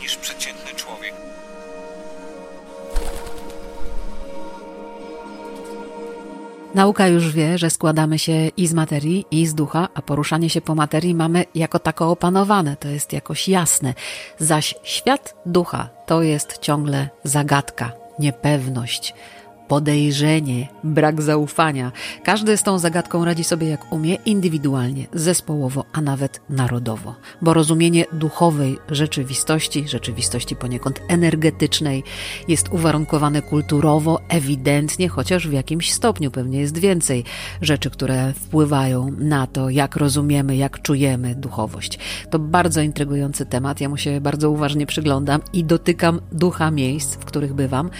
niż przeciętny człowiek. Nauka już wie, że składamy się i z materii, i z ducha, a poruszanie się po materii mamy jako tako opanowane, to jest jakoś jasne. Zaś świat ducha to jest ciągle zagadka, niepewność, podejrzenie, brak zaufania. Każdy z tą zagadką radzi sobie jak umie, indywidualnie, zespołowo, a nawet narodowo. Bo rozumienie duchowej rzeczywistości, rzeczywistości poniekąd energetycznej, jest uwarunkowane kulturowo, ewidentnie, chociaż w jakimś stopniu pewnie jest więcej rzeczy, które wpływają na to, jak rozumiemy, jak czujemy duchowość. To bardzo intrygujący temat. Ja mu się bardzo uważnie przyglądam i dotykam ducha miejsc, w których bywam.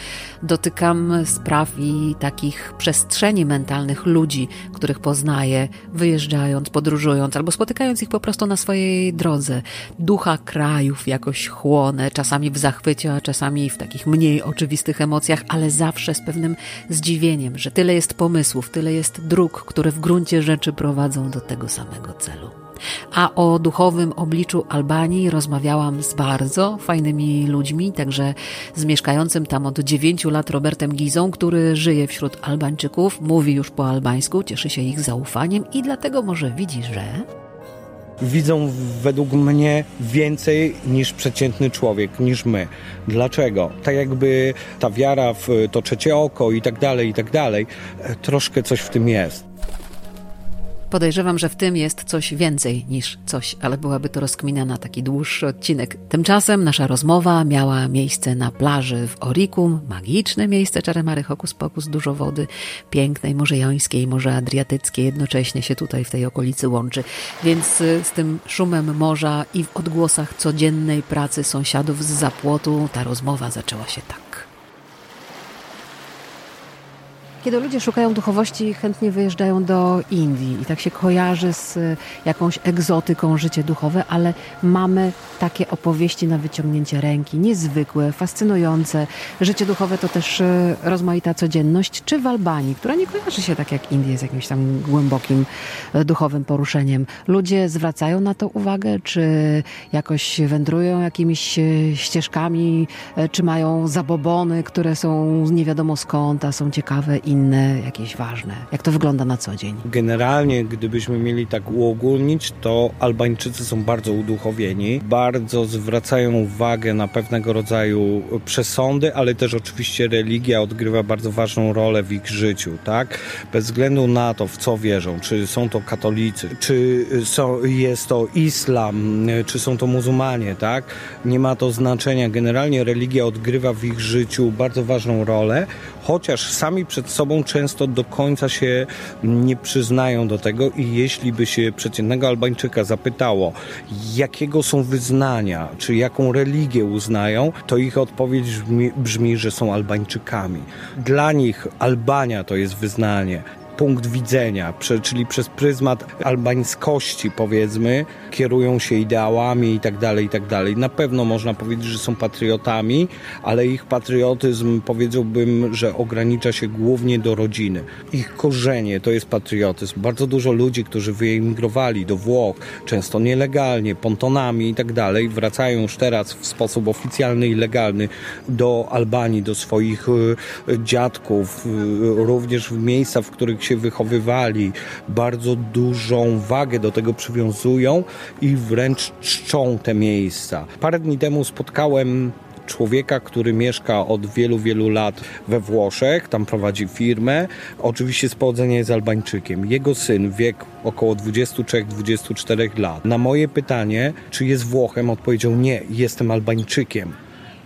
Dotykam spraw, spraw i takich przestrzeni mentalnych ludzi, których poznaję, wyjeżdżając, podróżując albo spotykając ich po prostu na swojej drodze. Ducha krajów jakoś chłonę, czasami w zachwycie, a czasami w takich mniej oczywistych emocjach, ale zawsze z pewnym zdziwieniem, że tyle jest pomysłów, tyle jest dróg, które w gruncie rzeczy prowadzą do tego samego celu. A o duchowym obliczu Albanii rozmawiałam z bardzo fajnymi ludźmi, także z mieszkającym tam od dziewięciu lat Robertem Gizą, który żyje wśród Albańczyków, mówi już po albańsku, cieszy się ich zaufaniem i dlatego może widzi, że widzą według mnie więcej niż przeciętny człowiek, niż my. Dlaczego? Tak jakby ta wiara w to trzecie oko i tak dalej, i tak dalej, e, troszkę coś w tym jest. Podejrzewam, że w tym jest coś więcej niż coś, ale byłaby to rozkmina na taki dłuższy odcinek. Tymczasem nasza rozmowa miała miejsce na plaży w Orikum, magiczne miejsce Czaremary Hokus Pokus, dużo wody, pięknej, Morze Jońskiej, Morze Adriatyckie, jednocześnie się tutaj w tej okolicy łączy. Więc y, z tym szumem morza i w odgłosach codziennej pracy sąsiadów z zapłotu ta rozmowa zaczęła się tak. Kiedy ludzie szukają duchowości, chętnie wyjeżdżają do Indii i tak się kojarzy z e, jakąś egzotyką życie duchowe, ale mamy takie opowieści na wyciągnięcie ręki, niezwykłe, fascynujące. Życie duchowe to też e, rozmaita codzienność, czy w Albanii, która nie kojarzy się tak jak Indie z jakimś tam głębokim e, duchowym poruszeniem. Ludzie zwracają na to uwagę, czy jakoś wędrują jakimiś ścieżkami, czy mają zabobony, które są nie wiadomo skąd, a są ciekawe inne, jakieś ważne? Jak to wygląda na co dzień? Generalnie, gdybyśmy mieli tak uogólnić, to Albańczycy są bardzo uduchowieni, bardzo zwracają uwagę na pewnego rodzaju przesądy, ale też oczywiście religia odgrywa bardzo ważną rolę w ich życiu, tak? Bez względu na to, w co wierzą, czy są to katolicy, czy są, jest to islam, czy są to muzułmanie, tak? Nie ma to znaczenia. Generalnie religia odgrywa w ich życiu bardzo ważną rolę, chociaż sami przed sobą często do końca się nie przyznają do tego i jeśli by się przeciętnego Albańczyka zapytało, jakiego są wyznania, czy jaką religię uznają, to ich odpowiedź brzmi, brzmi że są Albańczykami. Dla nich Albania to jest wyznanie punkt widzenia, czyli przez pryzmat albańskości powiedzmy, kierują się ideałami tak tak dalej. Na pewno można powiedzieć, że są patriotami, ale ich patriotyzm powiedziałbym, że ogranicza się głównie do rodziny. Ich korzenie to jest patriotyzm. Bardzo dużo ludzi, którzy wyemigrowali do Włoch, często nielegalnie, pontonami i tak dalej, wracają już teraz w sposób oficjalny i legalny do Albanii, do swoich e, dziadków, e, również w miejsca, w których się się wychowywali, bardzo dużą wagę do tego przywiązują i wręcz czczą te miejsca. Parę dni temu spotkałem człowieka, który mieszka od wielu, wielu lat we Włoszech, tam prowadzi firmę. Oczywiście z pochodzenia jest Albańczykiem. Jego syn, wiek około 23-24 lat. Na moje pytanie, czy jest Włochem, odpowiedział nie, jestem Albańczykiem.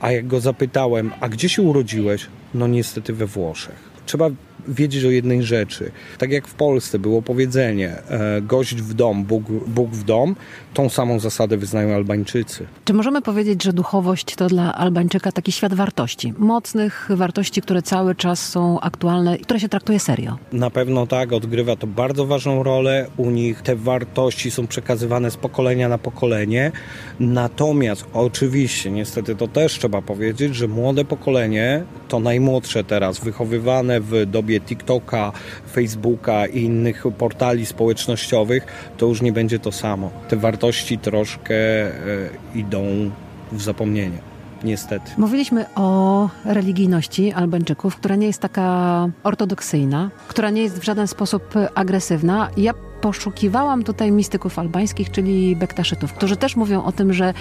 A jak go zapytałem, a gdzie się urodziłeś? No niestety we Włoszech. Trzeba wiedzieć o jednej rzeczy. Tak jak w Polsce było powiedzenie e, gość w dom, Bóg, Bóg w dom, tą samą zasadę wyznają Albańczycy. Czy możemy powiedzieć, że duchowość to dla Albańczyka taki świat wartości? Mocnych wartości, które cały czas są aktualne i które się traktuje serio? Na pewno tak, odgrywa to bardzo ważną rolę. U nich te wartości są przekazywane z pokolenia na pokolenie. Natomiast oczywiście, niestety to też trzeba powiedzieć, że młode pokolenie, to najmłodsze teraz, wychowywane w dobie TikToka, Facebooka i innych portali społecznościowych, to już nie będzie to samo. Te wartości troszkę e, idą w zapomnienie. niestety. Mówiliśmy o religijności Albańczyków, która nie jest taka ortodoksyjna, która nie jest w żaden sposób agresywna. Ja poszukiwałam tutaj mistyków albańskich, czyli bektaszytów, którzy też mówią o tym, że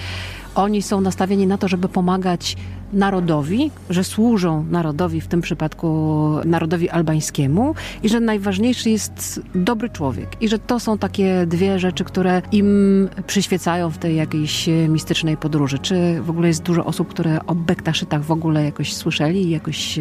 oni są nastawieni na to, żeby pomagać narodowi, że służą narodowi, w tym przypadku narodowi albańskiemu i że najważniejszy jest dobry człowiek i że to są takie dwie rzeczy, które im przyświecają w tej jakiejś mistycznej podróży. Czy w ogóle jest dużo osób, które o bektaszytach w ogóle jakoś słyszeli, jakoś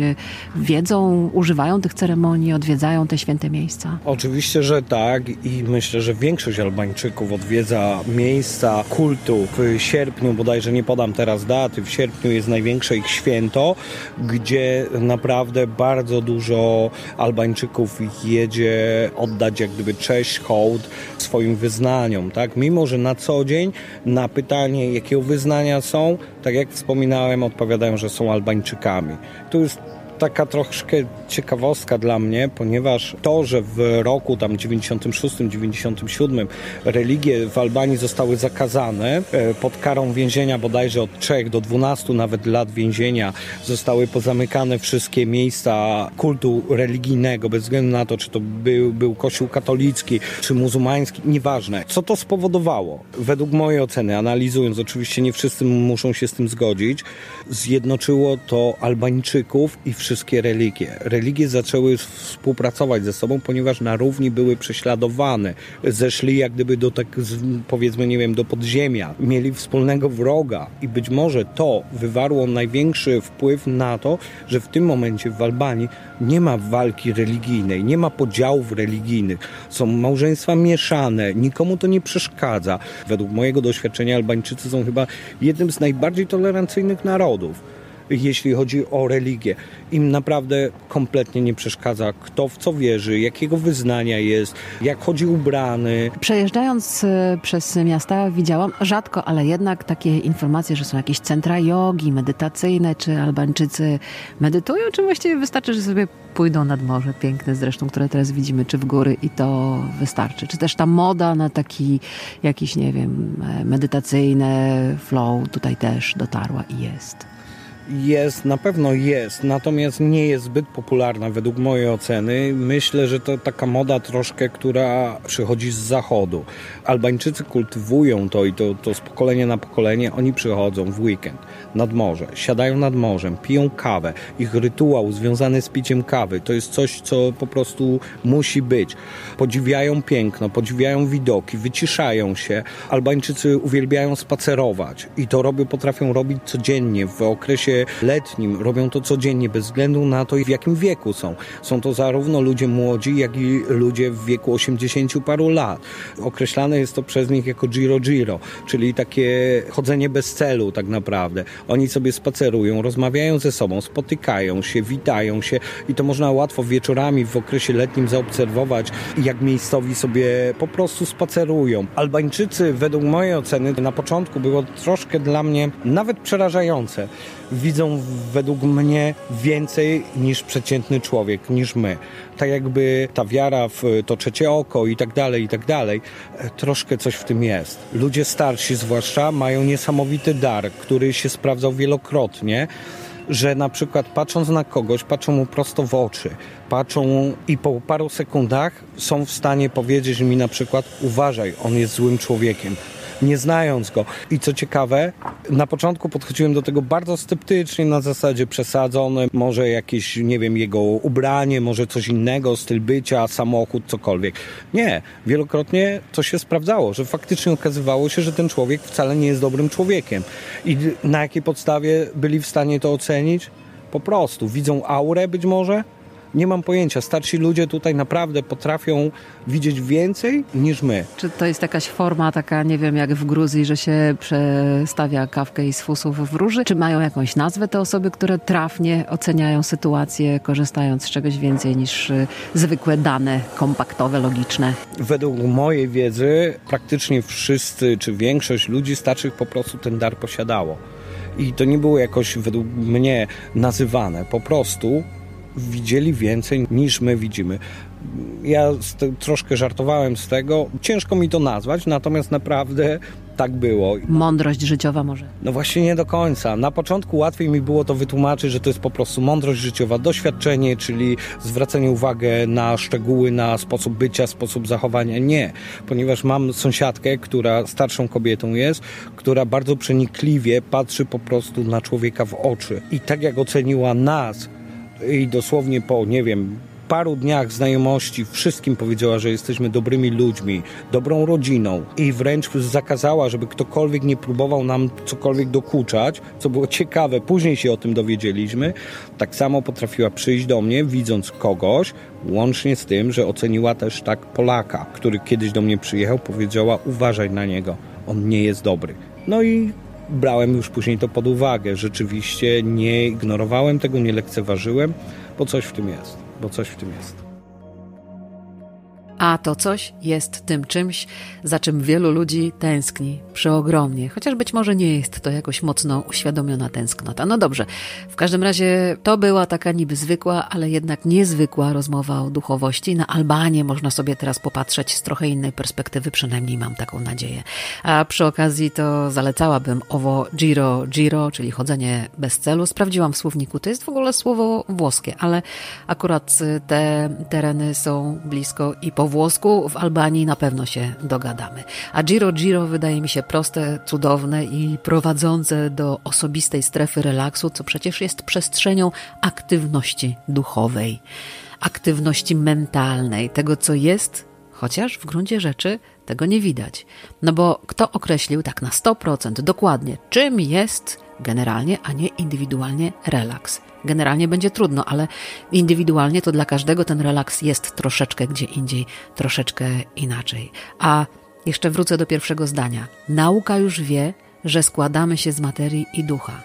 wiedzą, używają tych ceremonii, odwiedzają te święte miejsca? Oczywiście, że tak i myślę, że większość Albańczyków odwiedza miejsca kultu w sierpniu, bodajże nie podam teraz daty, w sierpniu jest największe ich święto, gdzie naprawdę bardzo dużo Albańczyków jedzie oddać jak gdyby cześć, hołd swoim wyznaniom, tak? Mimo, że na co dzień na pytanie, jakiego wyznania są, tak jak wspominałem, odpowiadają, że są Albańczykami. Tu jest taka troszkę ciekawostka dla mnie, ponieważ to, że w roku tam 96-97 religie w Albanii zostały zakazane e, pod karą więzienia bodajże od 3 do 12 nawet lat więzienia zostały pozamykane wszystkie miejsca kultu religijnego bez względu na to, czy to był, był kościół katolicki, czy muzułmański, nieważne. Co to spowodowało? Według mojej oceny, analizując, oczywiście nie wszyscy muszą się z tym zgodzić, zjednoczyło to Albańczyków i wszystkie religie. Religie zaczęły współpracować ze sobą, ponieważ na równi były prześladowane. Zeszli jak gdyby do tak, powiedzmy, nie wiem, do podziemia. Mieli wspólnego wroga i być może to wywarło największy wpływ na to, że w tym momencie w Albanii nie ma walki religijnej, nie ma podziałów religijnych. Są małżeństwa mieszane, nikomu to nie przeszkadza. Według mojego doświadczenia Albańczycy są chyba jednym z najbardziej tolerancyjnych narodów jeśli chodzi o religię. Im naprawdę kompletnie nie przeszkadza, kto w co wierzy, jakiego wyznania jest, jak chodzi ubrany. Przejeżdżając e, przez miasta widziałam rzadko, ale jednak takie informacje, że są jakieś centra jogi, medytacyjne, czy Albańczycy medytują, czy właściwie wystarczy, że sobie pójdą nad morze, piękne zresztą, które teraz widzimy, czy w góry i to wystarczy. Czy też ta moda na taki jakiś, nie wiem, e, medytacyjny flow tutaj też dotarła i jest. Jest, na pewno jest, natomiast nie jest zbyt popularna według mojej oceny. Myślę, że to taka moda troszkę, która przychodzi z zachodu. Albańczycy kultywują to i to, to z pokolenia na pokolenie. Oni przychodzą w weekend nad morze, siadają nad morzem, piją kawę. Ich rytuał związany z piciem kawy to jest coś, co po prostu musi być. Podziwiają piękno, podziwiają widoki, wyciszają się. Albańczycy uwielbiają spacerować i to robią, potrafią robić codziennie w okresie letnim robią to codziennie, bez względu na to, w jakim wieku są. Są to zarówno ludzie młodzi, jak i ludzie w wieku 80 paru lat. Określane jest to przez nich jako giro giro, czyli takie chodzenie bez celu tak naprawdę. Oni sobie spacerują, rozmawiają ze sobą, spotykają się, witają się i to można łatwo wieczorami w okresie letnim zaobserwować, jak miejscowi sobie po prostu spacerują. Albańczycy według mojej oceny na początku było troszkę dla mnie nawet przerażające widzą według mnie więcej niż przeciętny człowiek, niż my. Tak jakby ta wiara w to trzecie oko i tak dalej, i tak dalej, e, troszkę coś w tym jest. Ludzie starsi zwłaszcza mają niesamowity dar, który się sprawdzał wielokrotnie że na przykład patrząc na kogoś, patrzą mu prosto w oczy, patrzą i po paru sekundach są w stanie powiedzieć mi na przykład uważaj, on jest złym człowiekiem, nie znając go. I co ciekawe, na początku podchodziłem do tego bardzo sceptycznie, na zasadzie przesadzone, może jakieś, nie wiem, jego ubranie, może coś innego, styl bycia, samochód, cokolwiek. Nie, wielokrotnie to się sprawdzało, że faktycznie okazywało się, że ten człowiek wcale nie jest dobrym człowiekiem. I na jakiej podstawie byli w stanie to ocenić? Po prostu widzą aurę być może, nie mam pojęcia. Starsi ludzie tutaj naprawdę potrafią widzieć więcej niż my. Czy to jest jakaś forma taka, nie wiem, jak w Gruzji, że się przestawia kawkę i z fusów w róży? Czy mają jakąś nazwę te osoby, które trafnie oceniają sytuację, korzystając z czegoś więcej niż y, zwykłe dane kompaktowe, logiczne? Według mojej wiedzy praktycznie wszyscy, czy większość ludzi starszych po prostu ten dar posiadało. I to nie było jakoś według mnie nazywane. Po prostu widzieli więcej niż my widzimy. Ja troszkę żartowałem z tego. Ciężko mi to nazwać, natomiast naprawdę tak było. Mądrość życiowa może? No właśnie nie do końca. Na początku łatwiej mi było to wytłumaczyć, że to jest po prostu mądrość życiowa, doświadczenie, czyli zwracanie uwagi na szczegóły, na sposób bycia, sposób zachowania. Nie, ponieważ mam sąsiadkę, która starszą kobietą jest, która bardzo przenikliwie patrzy po prostu na człowieka w oczy. I tak jak oceniła nas i dosłownie po, nie wiem, paru dniach znajomości wszystkim powiedziała, że jesteśmy dobrymi ludźmi, dobrą rodziną i wręcz zakazała, żeby ktokolwiek nie próbował nam cokolwiek dokuczać, co było ciekawe, później się o tym dowiedzieliśmy, tak samo potrafiła przyjść do mnie, widząc kogoś, łącznie z tym, że oceniła też tak Polaka, który kiedyś do mnie przyjechał, powiedziała uważaj na niego, on nie jest dobry. No i brałem już później to pod uwagę. Rzeczywiście nie ignorowałem tego, nie lekceważyłem, bo coś w tym jest bo coś w tym jest. A to coś jest tym czymś, za czym wielu ludzi tęskni przeogromnie, chociaż być może nie jest to jakoś mocno uświadomiona tęsknota. No dobrze, w każdym razie to była taka niby zwykła, ale jednak niezwykła rozmowa o duchowości. Na Albanię można sobie teraz popatrzeć z trochę innej perspektywy, przynajmniej mam taką nadzieję. A przy okazji to zalecałabym owo giro giro, czyli chodzenie bez celu. Sprawdziłam w słowniku, to jest w ogóle słowo włoskie, ale akurat te tereny są blisko i po włosku w Albanii na pewno się dogadamy. A Giro Giro wydaje mi się proste, cudowne i prowadzące do osobistej strefy relaksu, co przecież jest przestrzenią aktywności duchowej, aktywności mentalnej, tego co jest, chociaż w gruncie rzeczy tego nie widać. No bo kto określił tak na 100% dokładnie, czym jest generalnie, a nie indywidualnie relaks? Generalnie będzie trudno, ale indywidualnie to dla każdego ten relaks jest troszeczkę gdzie indziej, troszeczkę inaczej. A jeszcze wrócę do pierwszego zdania. Nauka już wie, że składamy się z materii i ducha.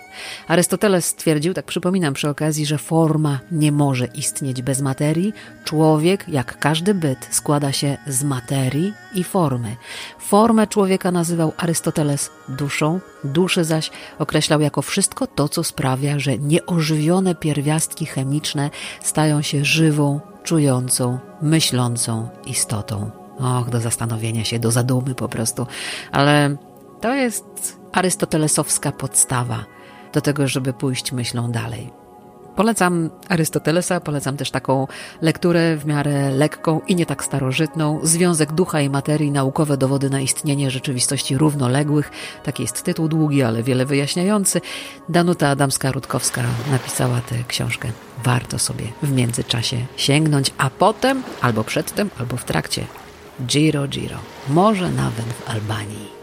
Arystoteles stwierdził, tak przypominam przy okazji, że forma nie może istnieć bez materii. Człowiek, jak każdy byt, składa się z materii i formy. Formę człowieka nazywał Arystoteles duszą, duszę zaś określał jako wszystko to, co sprawia, że nieożywione pierwiastki chemiczne stają się żywą, czującą, myślącą istotą. Och, do zastanowienia się, do zadumy po prostu. Ale to jest arystotelesowska podstawa do tego, żeby pójść myślą dalej. Polecam Arystotelesa, polecam też taką lekturę w miarę lekką i nie tak starożytną. Związek ducha i materii, naukowe dowody na istnienie rzeczywistości równoległych. Taki jest tytuł długi, ale wiele wyjaśniający. Danuta Adamska-Rutkowska napisała tę książkę. Warto sobie w międzyczasie sięgnąć, a potem, albo przedtem, albo w trakcie, Giro Giro. Może nawet w Albanii.